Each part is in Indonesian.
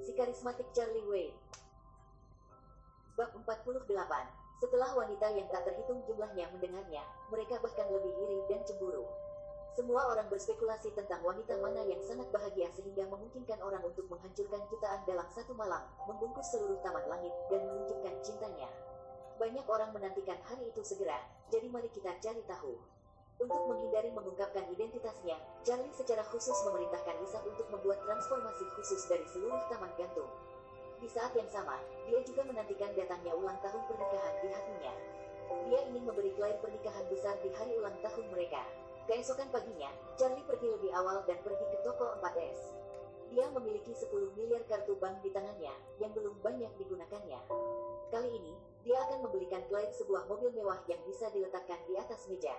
si karismatik Charlie Wayne. Bab 48 Setelah wanita yang tak terhitung jumlahnya mendengarnya, mereka bahkan lebih iri dan cemburu. Semua orang berspekulasi tentang wanita mana yang sangat bahagia sehingga memungkinkan orang untuk menghancurkan jutaan dalam satu malam, membungkus seluruh taman langit, dan menunjukkan cintanya. Banyak orang menantikan hari itu segera, jadi mari kita cari tahu. Untuk menghindari mengungkapkan identitasnya, Charlie secara khusus memerintahkan membuat transformasi khusus dari seluruh taman gantung. Di saat yang sama, dia juga menantikan datangnya ulang tahun pernikahan di hatinya. Dia ingin memberi klien pernikahan besar di hari ulang tahun mereka. Keesokan paginya, Charlie pergi lebih awal dan pergi ke toko 4S. Dia memiliki 10 miliar kartu bank di tangannya, yang belum banyak digunakannya. Kali ini, dia akan membelikan klien sebuah mobil mewah yang bisa diletakkan di atas meja.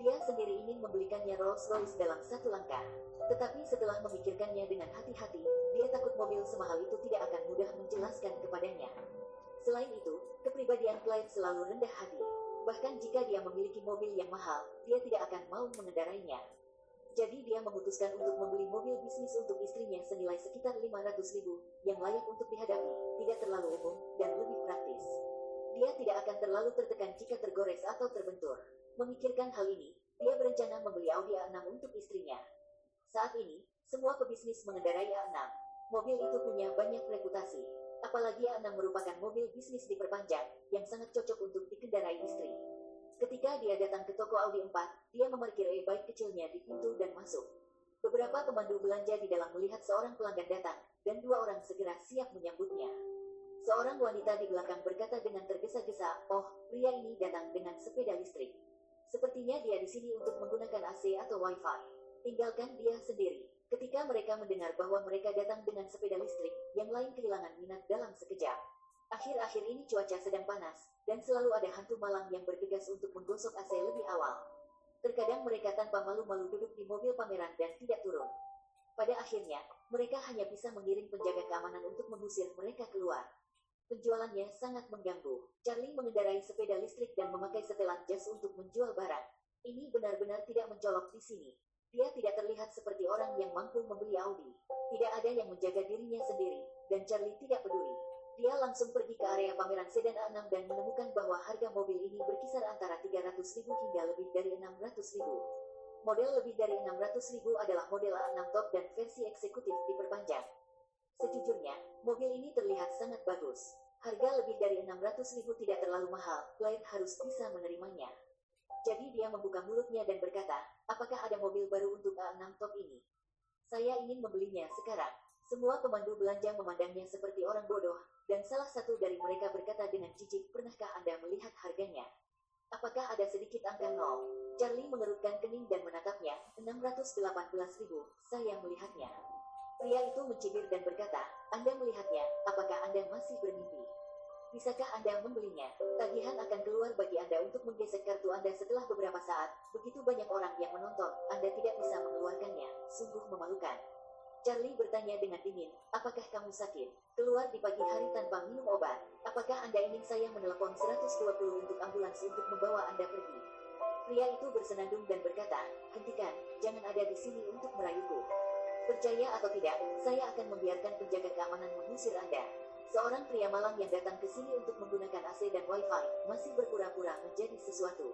Dia sendiri ingin membelikannya Rolls-Royce dalam satu langkah. Tetapi setelah memikirkannya dengan hati-hati, dia takut mobil semahal itu tidak akan mudah menjelaskan kepadanya. Selain itu, kepribadian Clyde selalu rendah hati. Bahkan jika dia memiliki mobil yang mahal, dia tidak akan mau mengendarainya. Jadi dia memutuskan untuk membeli mobil bisnis untuk istrinya senilai sekitar 500 ribu, yang layak untuk dihadapi, tidak terlalu umum, dan lebih praktis. Dia tidak akan terlalu tertekan jika tergores atau terbentur. Memikirkan hal ini, dia berencana membeli Audi A6 untuk istrinya. Saat ini, semua pebisnis mengendarai A6. Mobil itu punya banyak reputasi. Apalagi A6 merupakan mobil bisnis diperpanjang, yang sangat cocok untuk dikendarai istri. Ketika dia datang ke toko Audi 4, dia memarkir e-bike kecilnya di pintu dan masuk. Beberapa pemandu belanja di dalam melihat seorang pelanggan datang, dan dua orang segera siap menyambutnya. Seorang wanita di belakang berkata dengan tergesa-gesa, "Oh, pria ini datang dengan sepeda listrik." Sepertinya dia di sini untuk menggunakan AC atau Wi-Fi. Tinggalkan dia sendiri. Ketika mereka mendengar bahwa mereka datang dengan sepeda listrik, yang lain kehilangan minat dalam sekejap. Akhir-akhir ini cuaca sedang panas, dan selalu ada hantu malang yang bergegas untuk menggosok AC lebih awal. Terkadang mereka tanpa malu-malu duduk di mobil pameran dan tidak turun. Pada akhirnya, mereka hanya bisa mengiring penjaga keamanan untuk mengusir mereka keluar. Penjualannya sangat mengganggu. Charlie mengendarai sepeda listrik dan memakai setelan jas untuk menjual barang. Ini benar-benar tidak mencolok di sini. Dia tidak terlihat seperti orang yang mampu membeli Audi. Tidak ada yang menjaga dirinya sendiri, dan Charlie tidak peduli. Dia langsung pergi ke area pameran sedan A6 dan menemukan bahwa harga mobil ini berkisar antara 300 ribu hingga lebih dari 600 ribu. Model lebih dari 600 ribu adalah model A6 top dan versi eksekutif diperpanjang. Sejujurnya, mobil ini terlihat sangat bagus. Harga lebih dari 600 ribu tidak terlalu mahal, klien harus bisa menerimanya. Jadi dia membuka mulutnya dan berkata, apakah ada mobil baru untuk A6 top ini? Saya ingin membelinya sekarang. Semua pemandu belanja memandangnya seperti orang bodoh, dan salah satu dari mereka berkata dengan jijik, pernahkah Anda melihat harganya? Apakah ada sedikit angka nol? Charlie mengerutkan kening dan menatapnya, 618 ribu, saya melihatnya. Pria itu mencibir dan berkata, Anda melihatnya, apakah Anda masih bermimpi? Bisakah Anda membelinya? Tagihan akan keluar bagi Anda untuk menggesek kartu Anda setelah beberapa saat. Begitu banyak orang yang menonton, Anda tidak bisa mengeluarkannya. Sungguh memalukan. Charlie bertanya dengan dingin, apakah kamu sakit? Keluar di pagi hari tanpa minum obat. Apakah Anda ingin saya menelpon 120 untuk ambulans untuk membawa Anda pergi? Pria itu bersenandung dan berkata, hentikan, jangan ada di sini untuk merayuku. Percaya atau tidak, saya akan membiarkan penjaga keamanan mengusir Anda. Seorang pria malang yang datang ke sini untuk menggunakan AC dan Wi-Fi, masih berpura-pura menjadi sesuatu.